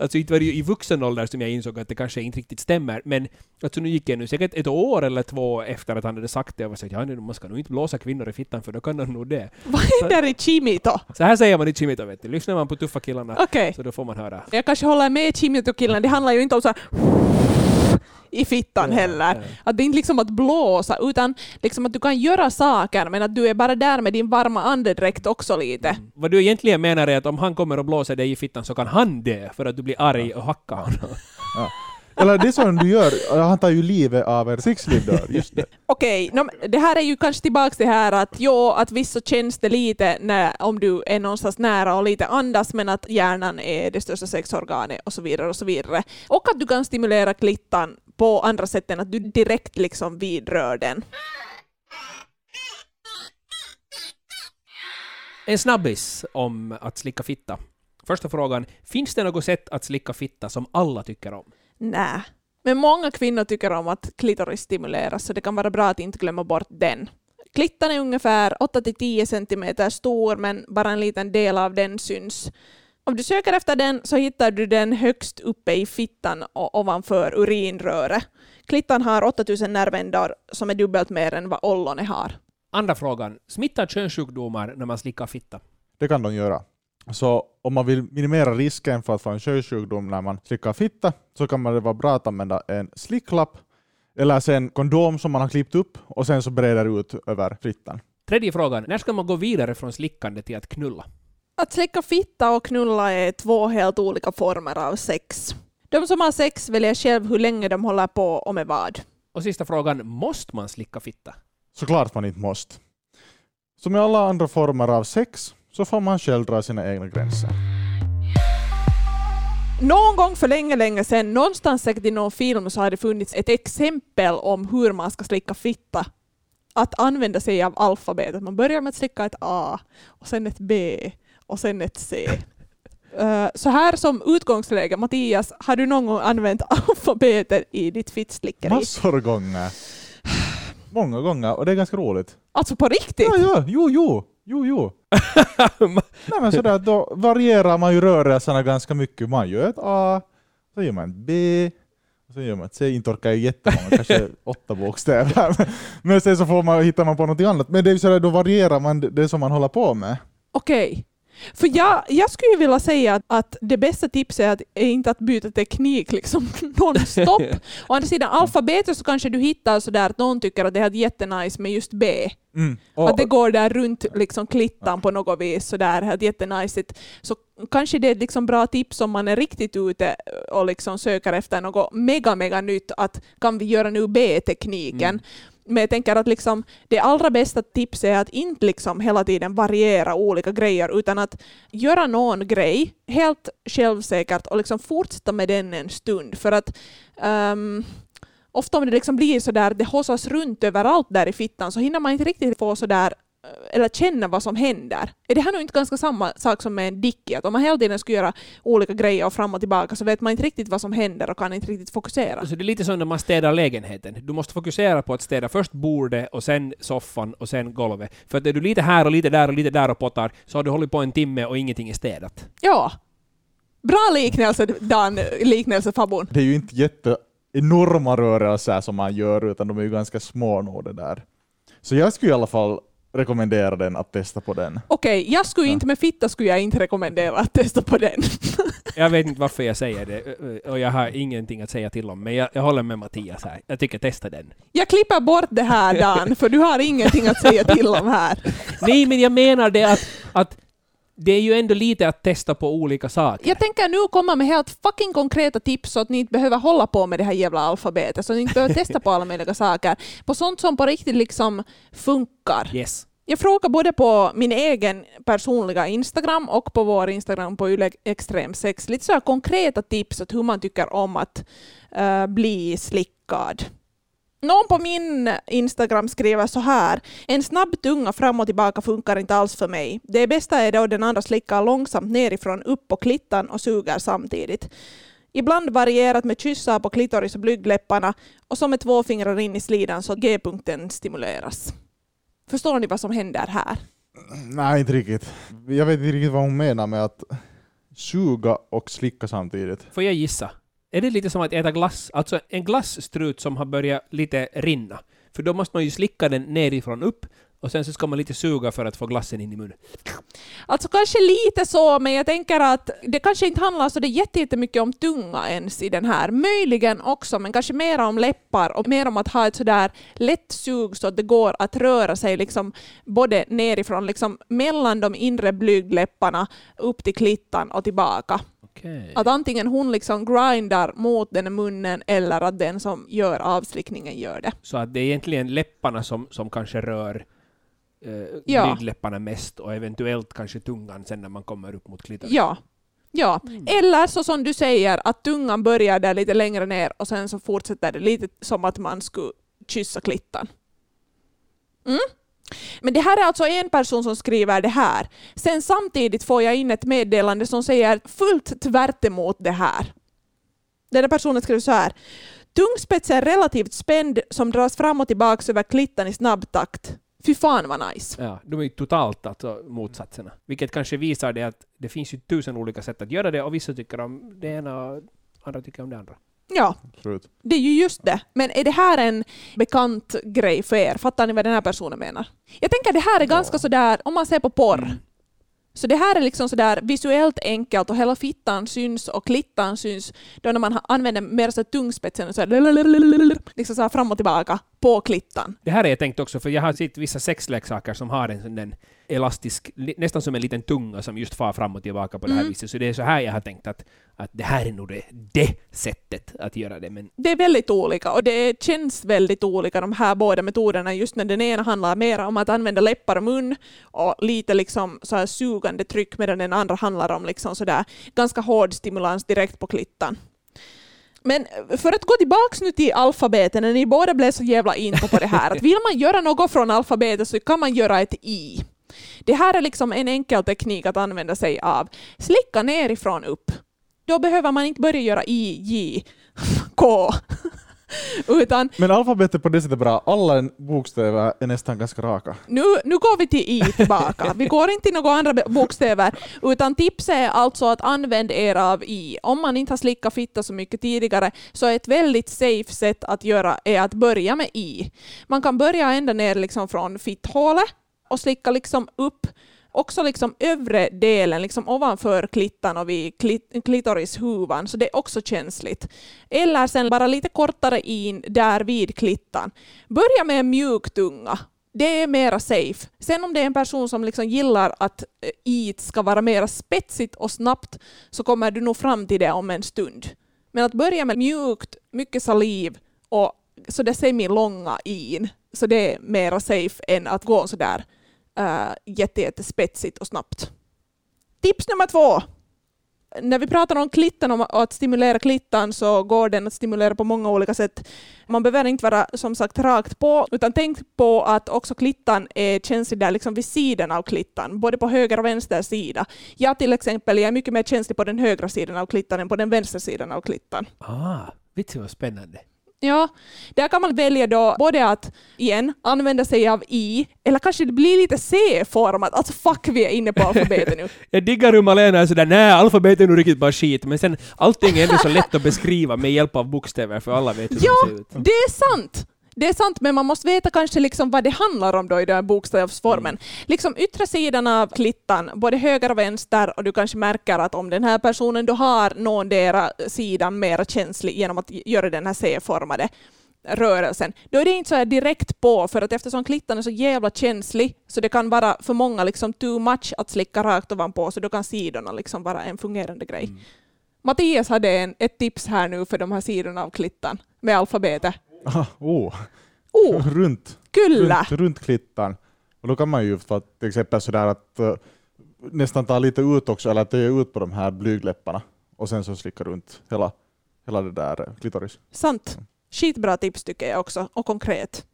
Speaker 2: Alltså inte var det ju i vuxen ålder som jag insåg att det kanske inte riktigt stämmer, men alltså nu gick jag nu säkert ett år eller två efter att han hade sagt det och var så att ja, nu, man ska nog inte blåsa kvinnor i fittan för då kan de nog det.
Speaker 3: Vad händer i Chimito?
Speaker 2: Så här säger man i Chimito, vet du. Lyssnar man på tuffa killarna
Speaker 3: Okej.
Speaker 2: så då får man höra.
Speaker 3: Jag kanske håller med Chimito-killen, det handlar ju inte om så här i fittan
Speaker 2: Ja,
Speaker 3: heller.
Speaker 2: ja.
Speaker 3: Att det är inte liksom att blåsa, utan liksom att du kan göra saker, men att du är bara där med din varma andedräkt också lite.
Speaker 2: Vad du egentligen menar är att om han kommer och blåser dig i fittan så kan han dö för att du blir arg och hackar honom.
Speaker 4: Ja. Eller det som du gör, han tar ju livet av er sexlivdörr, just det.
Speaker 3: Okej, nå, det här är ju kanske tillbaka till det här att jo, att visst så känns det lite när, om du är någonstans nära och lite andas, men att hjärnan är det största sexorganet och så vidare och så vidare. Och att du kan stimulera klittan på andra sätt än att du direkt liksom vidrör den.
Speaker 2: En snabbis om att slicka fitta. Första frågan, finns det något sätt att slicka fitta som alla tycker om?
Speaker 3: Nej. Men många kvinnor tycker om att klitoris stimuleras, så det kan vara bra att inte glömma bort den. Klittan är ungefär 8-10 cm stor, men bara en liten del av den syns. Om du söker efter den så hittar du den högst uppe i fittan och ovanför urinröret. Klittan har 8000 nervändar som är dubbelt mer än vad ollonet har.
Speaker 2: Andra frågan, smittar könssjukdomar när man slickar fitta?
Speaker 4: Det kan de göra. Så om man vill minimera risken för att få en könssjukdom när man slickar fitta så kan man det vara bra att använda en slicklapp eller sen kondom som man har klippt upp och sen så breder ut över fittan.
Speaker 2: Tredje frågan, när ska man gå vidare från slickande till att knulla?
Speaker 3: Att slicka fitta och knulla är två helt olika former av sex. De som har sex väljer själv hur länge de håller på och med vad.
Speaker 2: Och sista frågan, måste man slicka fitta?
Speaker 4: Såklart man inte måste. Som i alla andra former av sex så får man själv dra sina egna gränser.
Speaker 3: Någon gång för länge, länge sedan, någonstans säkert i någon film, så har det funnits ett exempel om hur man ska slicka fitta. Att använda sig av alfabetet. Man börjar med att slicka ett A, och sen ett B, och sen ett C. Eh, så här som utgångsläge, Mattias, har du någon gång använt alfabetet i ditt fittslickeri?
Speaker 4: Massor gånger. Många gånger och det är ganska roligt.
Speaker 3: Alltså på riktigt?
Speaker 4: Ja, ja, jo, jo, jo, jo. Nej, men sådär, då varierar man ju rörelserna ganska mycket. Man gör ett A, så gör man ett B, och så gör man ett C. Inte orkar jag jättemånga, kanske åtta bokstäver. Men- sen så får man, hittar man på något annat. Men det är sådär, då varierar man det- som man håller på med.
Speaker 3: Okej. För jag, jag skulle ju vilja säga att, att det bästa tipset är, att, är inte att byta teknik liksom nonstop. Å andra sidan, alfabetet så kanske du hittar sådär att någon tycker att det är jättenice med just B.
Speaker 4: Mm. Och,
Speaker 3: att det går där runt liksom klittan på något vis sådär jättenajsigt. Så kanske det är ett liksom bra tips om man är riktigt ute och liksom söker efter något mega mega nytt att kan vi göra nu B-tekniken.
Speaker 2: Mm.
Speaker 3: Men jag tänker att liksom, det allra bästa tipset är att inte liksom hela tiden variera olika grejer utan att göra någon grej helt självsäkert och liksom fortsätta med den en stund. För att um, ofta om det liksom blir så där, det hossas runt överallt där i fittan så hinner man inte riktigt få så där eller känna vad som händer. Är det här nu inte ganska samma sak som med en dicky? Att om man hela tiden ska göra olika grejer och fram och tillbaka så vet man inte riktigt vad som händer och kan inte riktigt fokusera.
Speaker 2: Så det är lite som när man städar lägenheten. Du måste fokusera på att städa först bordet och sen soffan och sen golvet. För att är du lite här och lite där och lite där och pottar så har du hållit på en timme och ingenting är städat.
Speaker 3: Ja. Bra liknelse Dan, liknelsefabon.
Speaker 4: det är ju inte jätte enorma rörelser som man gör, utan de är ju ganska små nog det där. Så jag skulle i alla fall rekommendera den att testa på den.
Speaker 3: Okej, jag skulle
Speaker 4: Ja.
Speaker 3: inte med fitta skulle jag inte rekommendera att testa på den.
Speaker 2: Jag vet inte varför jag säger det, och jag har ingenting att säga till om, men jag, jag håller med Mattias här. Jag tycker testa den.
Speaker 3: Jag klipper bort det här Dan, för du har ingenting att säga till om här.
Speaker 2: Nej, men jag menar det att, att det är ju ändå lite att testa på olika saker.
Speaker 3: Jag tänker nu komma med helt fucking konkreta tips så att ni inte behöver hålla på med det här jävla alfabetet, så att ni inte behöver testa på alla möjliga saker. På sånt som på riktigt liksom funkar.
Speaker 2: Yes.
Speaker 3: Jag frågar både på min egen personliga Instagram och på vår Instagram på Yle Extrem 6 lite så konkreta tips åt hur man tycker om att eh, bli slickad. Någon på min Instagram skriver så här. En snabb tunga fram och tillbaka funkar inte alls för mig. Det bästa är då den andra slickar långsamt nerifrån upp på klittan och suger samtidigt. Ibland varierat med kyssar på klitoris och blygdläpparna och som med två fingrar in i slidan så att G-punkten stimuleras. Förstår ni vad som händer här?
Speaker 4: Nej, inte riktigt. Jag vet inte riktigt vad hon menar med att suga och slicka samtidigt.
Speaker 2: Får jag gissa? Är det lite som att äta glass? Alltså en glasstrut som har börjat lite rinna. För då måste man ju slicka den nerifrån upp och sen så ska man lite suga för att få glassen in i munnen.
Speaker 3: Alltså kanske lite så, men jag tänker att det kanske inte handlar så det jätte- jättemycket om tunga ens i den här. Möjligen också, men kanske mer om läppar och mer om att ha ett sådär lätt sug så att det går att röra sig liksom både nerifrån, liksom mellan de inre blygdläpparna upp till klittan och tillbaka.
Speaker 2: Okej.
Speaker 3: Att antingen hon liksom grindar mot den munnen eller att den som gör avslickningen gör det.
Speaker 2: Så att det är egentligen läpparna som, som kanske rör eh,
Speaker 3: Ja.
Speaker 2: blygdläpparna mest och eventuellt kanske tungan sen när man kommer upp mot klitoris.
Speaker 3: Ja. Ja, eller så som du säger, att tungan börjar där lite längre ner och sen så fortsätter det lite som att man skulle kyssa klittan. Mm. Men det här är alltså en person som skriver det här. Sen samtidigt får jag in ett meddelande som säger fullt tvärt emot det här. Den här personen skriver så här. Tungspetsen är relativt spänd som dras fram och tillbaka över klittan i snabb takt. Fy fan vad nice.
Speaker 2: Ja, de är ju totalt alltså motsatserna. Vilket kanske visar det att det finns ju tusen olika sätt att göra det och vissa tycker om det ena och andra tycker om det andra.
Speaker 3: Ja,
Speaker 4: Absolut.
Speaker 3: Det är ju just det. Men är det här en bekant grej för er? Fattar ni vad den här personen menar? Jag tänker det här är ganska sådär, om man ser på porr, så det här är liksom sådär visuellt enkelt och hela fittan syns och klittan syns då när man använder mer så tungspetsen och så här, liksom så här fram och tillbaka på klittan.
Speaker 2: Det här är jag tänkt också, för jag har sett vissa sexleksaker som har en sån där elastisk, nästan som en liten tunga som just far fram och tillbaka på det här
Speaker 3: Mm.
Speaker 2: viset. Så det är så här jag har tänkt att, att det här är nog det, det sättet att göra det. Men
Speaker 3: Det är väldigt olika och det känns väldigt olika de här båda metoderna just när den ena handlar mer om att använda läppar och mun och lite liksom så här sugande tryck medan den andra handlar om liksom så där ganska hård stimulans direkt på klittan. Men för att gå tillbaks nu till alfabetet, när ni båda blev så jävla inne på det här, att vill man göra något från alfabetet så kan man göra ett i. Det här är liksom en enkel teknik att använda sig av. Slicka nerifrån upp. Då behöver man inte börja göra i, j, k. Utan
Speaker 4: Men alfabetet på det sättet är bra. Alla bokstäver är nästan ganska raka.
Speaker 3: nu, nu går vi till i tillbaka. Vi går inte till några andra bokstäver, utan tipset är alltså att använda er av i. Om man inte har slickat fitta så mycket tidigare så ett väldigt safe sätt att göra är att börja med i. Man kan börja ända ner liksom från fitthålet och slicka liksom upp också liksom övre delen, liksom ovanför klittan och vid klit- klitorishuvan, så det är också känsligt. Eller sen bara lite kortare in där vid klittan. Börja med en mjuk tunga. Det är mera safe. Sen om det är en person som liksom gillar att eh, it ska vara mera spetsigt och snabbt så kommer du nog fram till det om en stund. Men att börja med mjukt, mycket saliv och så det semi-långa in, så det är mera safe än att gå sådär uh, jätte, jättespetsigt och snabbt. Tips nummer två. När vi pratar om klittan och att stimulera klittan så går den att stimulera på många olika sätt. Man behöver inte vara som sagt rakt på, utan tänk på att också klittan är känslig där liksom vid sidan av klittan, både på höger och vänster sida. Jag till exempel jag är mycket mer känslig på den högra sidan av klittan än på den vänstra sidan av klittan.
Speaker 2: ah, vet du vad spännande?
Speaker 3: Ja, där kan man välja då både att igen använda sig av i, eller kanske det blir lite C-format. Alltså fuck, vi är inne på alfabetet nu.
Speaker 2: Jag diggar hur Malena är sådär nej, alfabetet är nog riktigt bara skit, men sen allting är ändå så lätt att beskriva med hjälp av bokstäver för alla vet hur
Speaker 3: Ja,
Speaker 2: de ser ut.
Speaker 3: det är sant! Det är sant, men man måste veta kanske liksom vad det handlar om då i den här bokstavsformen. Liksom yttre sidan av klittan, både höger och vänster, och du kanske märker att om den här personen då har någondera sidan mer känslig genom att göra den här C-formade rörelsen, då är det inte så här direkt på, för att eftersom klittan är så jävla känslig, så det kan vara för många liksom too much att slicka rakt ovanpå, så då kan sidorna liksom vara en fungerande grej.
Speaker 2: Mm.
Speaker 3: Mattias hade en, ett tips här nu för de här sidorna av klittan med alfabetet.
Speaker 4: Ah, oh.
Speaker 3: Oh,
Speaker 4: runt,
Speaker 3: kyllä!
Speaker 4: runt, runt klittan. Och då kan man ju för att, till exempel sådär att uh, nästan ta lite ut också, eller töja ut på de här blygdläpparna och sen så slicka runt hela, hela det där eh, klitoris.
Speaker 3: Sant. Skitbra tips tycker jag också, och konkret.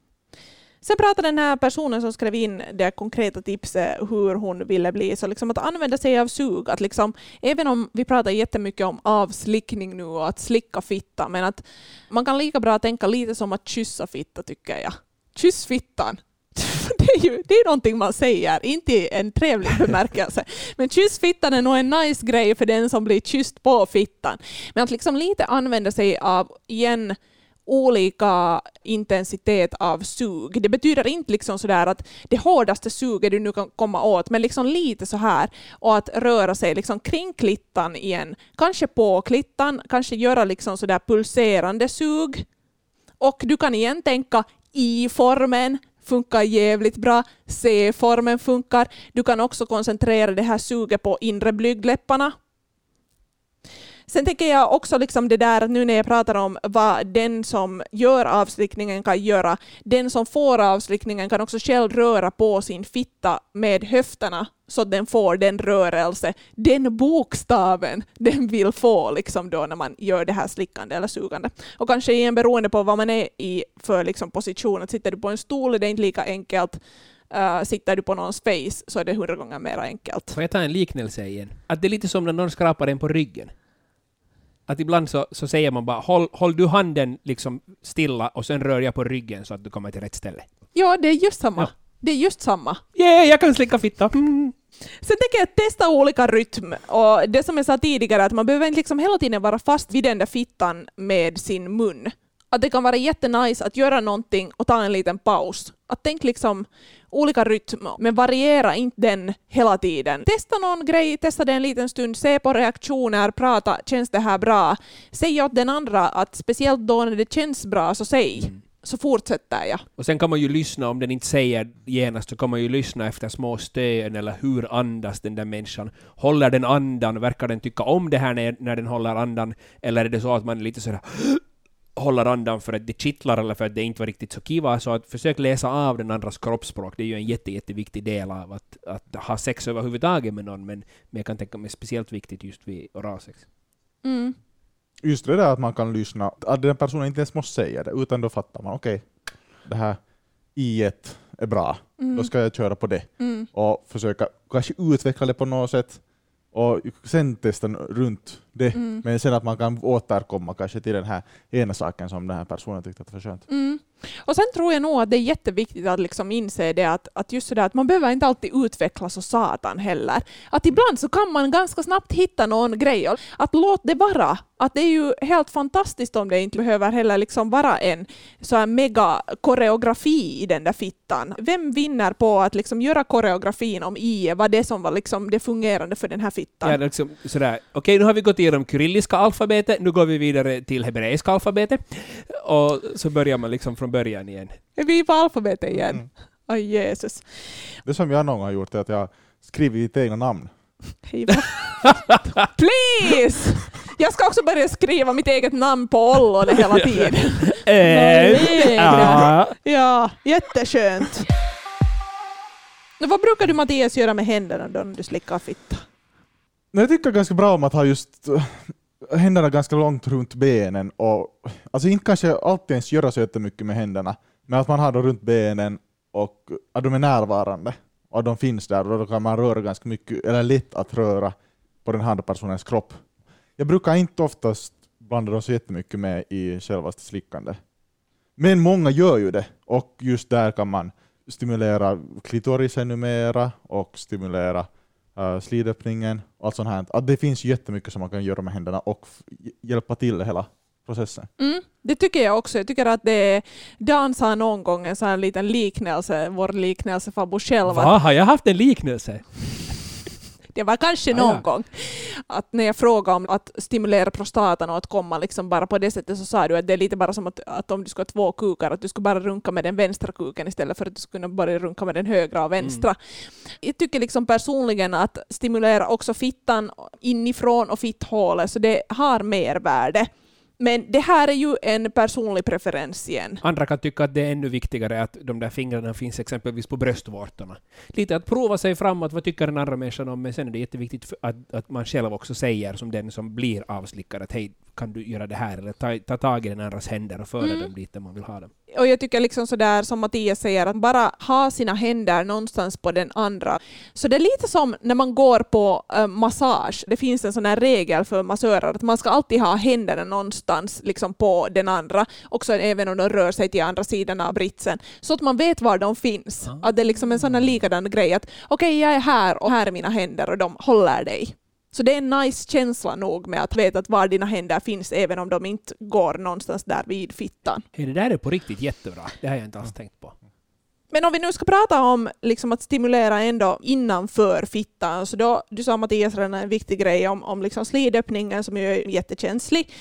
Speaker 3: Sen pratade den här personen som skrev in det konkreta tipset hur hon ville bli, så liksom att använda sig av sug. Att liksom, även om vi pratar jättemycket om avslickning nu och att slicka fitta, men att man kan lika bra tänka lite som att kyssa fitta tycker jag. Kyss fittan. Det är ju det är någonting man säger, inte i en trevlig bemärkelse. Men kyss fittan är nog en nice grej för den som blir kysst på fittan. Men att liksom lite använda sig av, igen, olika intensitet av sug. Det betyder inte liksom sådär att det hårdaste suget du nu kan komma åt, men liksom lite så här och att röra sig liksom kring klittan igen. Kanske på klittan, kanske göra liksom sådär pulserande sug. Och du kan igen tänka i-formen, funkar jävligt bra. C-formen funkar. Du kan också koncentrera det här suget på inre blygdläpparna. Sen tänker jag också liksom det där nu när jag pratar om vad den som gör avslickningen kan göra, den som får avslickningen kan också själv röra på sin fitta med höfterna så att den får den rörelse, den bokstaven den vill få liksom då när man gör det här slickande eller sugande. Och kanske igen beroende på vad man är i för liksom position, att sitter du på en stol är det inte lika enkelt Uh, sitter du på någons face så är det hundra gånger mer enkelt.
Speaker 2: Får jag ta en liknelse igen? Att det är lite som när någon skrapar en på ryggen. Att ibland så, så säger man bara håll, håll du handen liksom stilla och sen rör jag på ryggen så att du kommer till rätt ställe.
Speaker 3: Ja, det är just samma.
Speaker 2: Ja.
Speaker 3: Det är just samma.
Speaker 2: Yeah, jag kan slicka fitta! Mm.
Speaker 3: Sen tänker jag testa olika rytm. Och det som jag sa tidigare, att man behöver inte liksom hela tiden vara fast vid den där fittan med sin mun. Att det kan vara jättenice att göra någonting och ta en liten paus. Att tänk liksom olika rytm, men variera inte den hela tiden. Testa någon grej, testa det en liten stund, se på reaktioner, prata, känns det här bra? Säg åt den andra att speciellt då när det känns bra, så säg. Så fortsätter jag.
Speaker 2: Och sen kan man ju lyssna, om den inte säger genast, så kan man ju lyssna efter små stön eller hur andas den där människan. Håller den andan? Verkar den tycka om det här när, när den håller andan? Eller är det så att man är lite sådär håller andan för att det kittlar eller för att det inte var riktigt så kiva, så att försök läsa av den andras kroppsspråk. Det är ju en jätte, jätteviktig del av att, att ha sex överhuvudtaget med någon, men, men jag kan tänka mig speciellt viktigt just vid oralsex.
Speaker 3: Mm.
Speaker 4: Just det där att man kan lyssna, att den personen inte ens måste säga det, utan då fattar man okej, det här i är bra,
Speaker 3: Mm.
Speaker 4: då ska jag köra på det.
Speaker 3: Mm.
Speaker 4: Och försöka kanske utveckla det på något sätt, och sen testa runt det.
Speaker 3: Mm.
Speaker 4: Men sen att man kan återkomma kanske till den här ena saken som den här personen tyckte att var skönt.
Speaker 3: Mm. Och sen tror jag nog att det är jätteviktigt att liksom inse det att, att just sådär att man behöver inte alltid utvecklas så satan heller. Att ibland så kan man ganska snabbt hitta någon grej. Att låt det vara. Att det är ju helt fantastiskt om det inte behöver heller liksom vara en så här mega koreografi i den där fittan. Vem vinner på att liksom göra koreografin om I var det som var liksom det fungerande för den här fittan?
Speaker 2: Ja, liksom sådär, okej nu har vi gått igenom kyrilliska alfabetet, nu går vi vidare till hebreiska alfabetet. Och så börjar man liksom från början igen.
Speaker 3: Är vi på alfabetet igen?
Speaker 4: Mm.
Speaker 3: Oj Jesus.
Speaker 4: Det som jag någon gång har gjort är att jag skriver mitt egna namn.
Speaker 3: Hej, Please! Jag ska också börja skriva mitt eget namn på ollon hela tiden.
Speaker 2: Eh, ja.
Speaker 3: Jätteskönt. Vad brukar du Mattias göra med händerna då när du slickar fitta?
Speaker 4: Jag tycker ganska bra om att ha just händerna ganska långt runt benen och alltså inte kanske alltid ens göra så jättemycket med händerna, men att man har dem runt benen och att de är närvarande och att de finns där och då kan man röra ganska mycket, eller lätt att röra på den andra personens kropp. Jag brukar inte oftast blanda dem så jättemycket med i självaste slickandet. Men många gör ju det och just där kan man stimulera klitorisen numera och stimulera uh, slidöppningen och allt sånt här. Att det finns jättemycket som man kan göra med händerna och hjälpa till hela processen.
Speaker 3: Mm, Det tycker jag också. Jag tycker att det är, Dan sa någon gång en sån här liten liknelse, vår liknelse Fabbo själv.
Speaker 2: Va, har jag haft en liknelse?
Speaker 3: Det var kanske någon ah, ja. gång. Att när jag frågade om att stimulera prostatan och att komma liksom bara på det sättet så sa du att det är lite bara som att, att om du ska ha två kukar, att du ska bara runka med den vänstra kuken istället för att du skulle börja runka med den högra och vänstra. Mm. Jag tycker liksom personligen att stimulera också fittan inifrån och fitthålet, så det har mervärde. Men det här är ju en personlig preferens igen.
Speaker 2: Andra kan tycka att det är ännu viktigare att de där fingrarna finns exempelvis på bröstvårtorna. Lite att prova sig framåt, vad tycker den andra människan om, men sen är det jätteviktigt att, att man själv också säger som den som blir avslickad att hej, kan du göra det här? Eller ta, ta tag i den andras händer och föra mm. dem dit där man vill ha dem.
Speaker 3: Och jag tycker liksom sådär som Mattias säger, att bara ha sina händer någonstans på den andra. Så det är lite som när man går på äh, massage. Det finns en sån här regel för massörer att man ska alltid ha händerna någonstans liksom på den andra, också även om de rör sig till andra sidan av britsen, så att man vet var de finns. Ah. Att det är liksom en sån här likadan grej att okej, okay, jag är här och här är mina händer och de håller dig. Så det är en nice känsla nog med att veta att var dina händer finns även om de inte går någonstans där vid fittan.
Speaker 2: Hey, det där är på riktigt jättebra. Det har jag inte alls tänkt på.
Speaker 3: Men om vi nu ska prata om liksom att stimulera ändå innanför fittan, så då, du sa Mattias redan en viktig grej om, om liksom slidöppningen som är jättekänslig.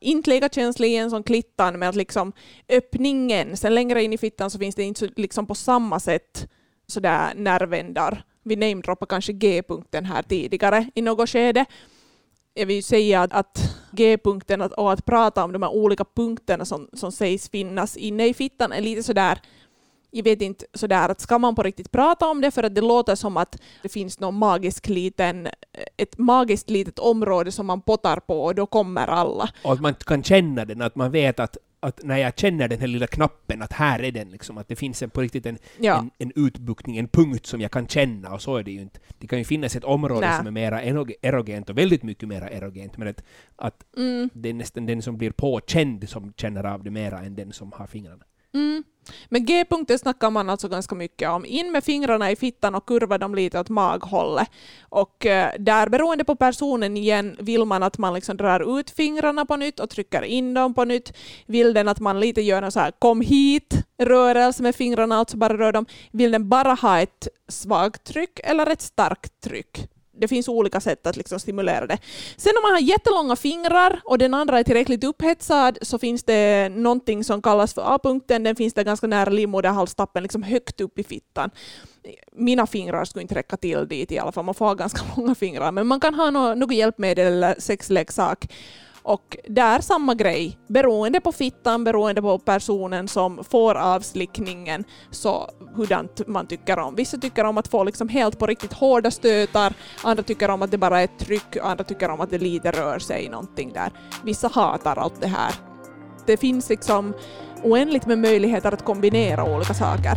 Speaker 3: Inte lika känslig igen som klittan, med att liksom öppningen, sen längre in i fittan så finns det inte liksom på samma sätt sådär nervändar vi namedroppade kanske G-punkten här tidigare i något skede. Jag vill säga att G-punkten och att prata om de här olika punkterna som, som sägs finnas inne i fittan är lite sådär jag vet inte sådär att ska man på riktigt prata om det för att det låter som att det finns någon magisk liten, ett magiskt litet område som man potar på och då kommer alla.
Speaker 2: Och att man kan känna den, att man vet att att när jag känner den här lilla knappen, att här är den, liksom, att det finns en, på riktigt en, ja. en, en utbuktning, en punkt som jag kan känna, och så är det ju inte. Det kan ju finnas ett område Nä. som är mera erogent, och väldigt mycket mera erogent, men att, att mm. det är nästan den som blir påkänd som känner av det mera än den som har fingrarna.
Speaker 3: Men G-punkten snackar man alltså ganska mycket om. In med fingrarna i fittan och kurva dem lite åt maghållet. Och eh, där beroende på personen igen vill man att man liksom drar ut fingrarna på nytt och trycker in dem på nytt. Vill den att man lite gör en så här kom hit rörelse med fingrarna, alltså bara rör dem. Vill den bara ha ett svagt tryck eller ett starkt tryck? Det finns olika sätt att liksom stimulera det. Sen om man har jättelånga fingrar och den andra är tillräckligt upphetsad så finns det någonting som kallas för A-punkten. Den finns där ganska nära livmoderhalstappen, liksom högt upp i fittan. Mina fingrar skulle inte räcka till dit i alla fall. Man får ha ganska långa fingrar. Men man kan ha något hjälpmedel eller sexleksak och är samma grej, beroende på fittan, beroende på personen som får avslickningen, så hurdant man tycker om. Vissa tycker om att få liksom helt på riktigt hårda stötar, andra tycker om att det bara är ett tryck, andra tycker om att det lite rör sig någonting där. Vissa hatar allt det här. Det finns liksom oändligt med möjligheter att kombinera olika saker.